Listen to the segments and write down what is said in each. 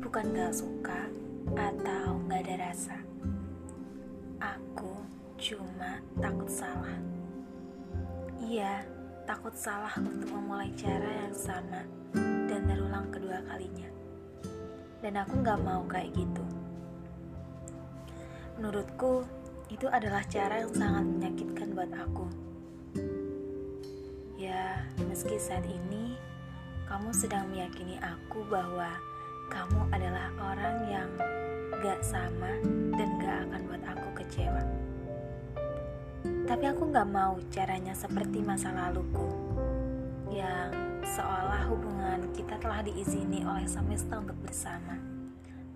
rasa suka atau gak ada rasa. Aku cuma takut salah. Iya, takut salah untuk memulai cara yang sama dan terulang kedua kalinya. Dan aku gak mau kayak gitu. Menurutku, itu adalah cara yang sangat menyakitkan buat aku. Ya, meski saat ini kamu sedang meyakini aku bahwa kamu gak sama dan gak akan buat aku kecewa. Tapi aku gak mau caranya seperti masa laluku yang seolah hubungan kita telah diizini oleh semesta untuk bersama.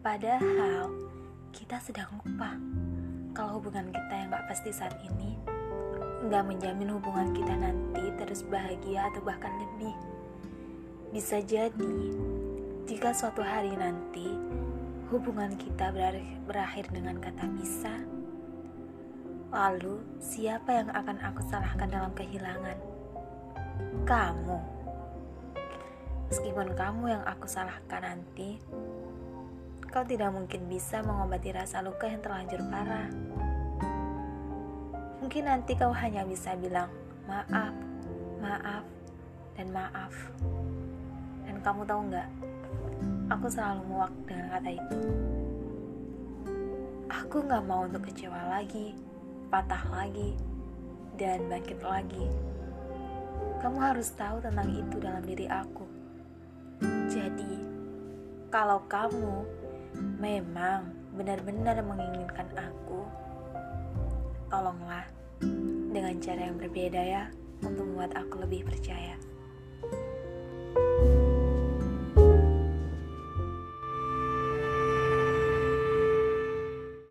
Padahal kita sedang lupa kalau hubungan kita yang gak pasti saat ini gak menjamin hubungan kita nanti terus bahagia atau bahkan lebih. Bisa jadi, jika suatu hari nanti hubungan kita berakhir dengan kata bisa, lalu siapa yang akan aku salahkan dalam kehilangan? Kamu. Meskipun kamu yang aku salahkan nanti, kau tidak mungkin bisa mengobati rasa luka yang terlanjur parah. Mungkin nanti kau hanya bisa bilang maaf, maaf, dan maaf. Dan kamu tahu nggak? Aku selalu muak dengan kata itu. Aku nggak mau untuk kecewa lagi, patah lagi, dan bangkit lagi. Kamu harus tahu tentang itu dalam diri aku. Jadi, kalau kamu memang benar-benar menginginkan aku, tolonglah dengan cara yang berbeda ya untuk membuat aku lebih percaya.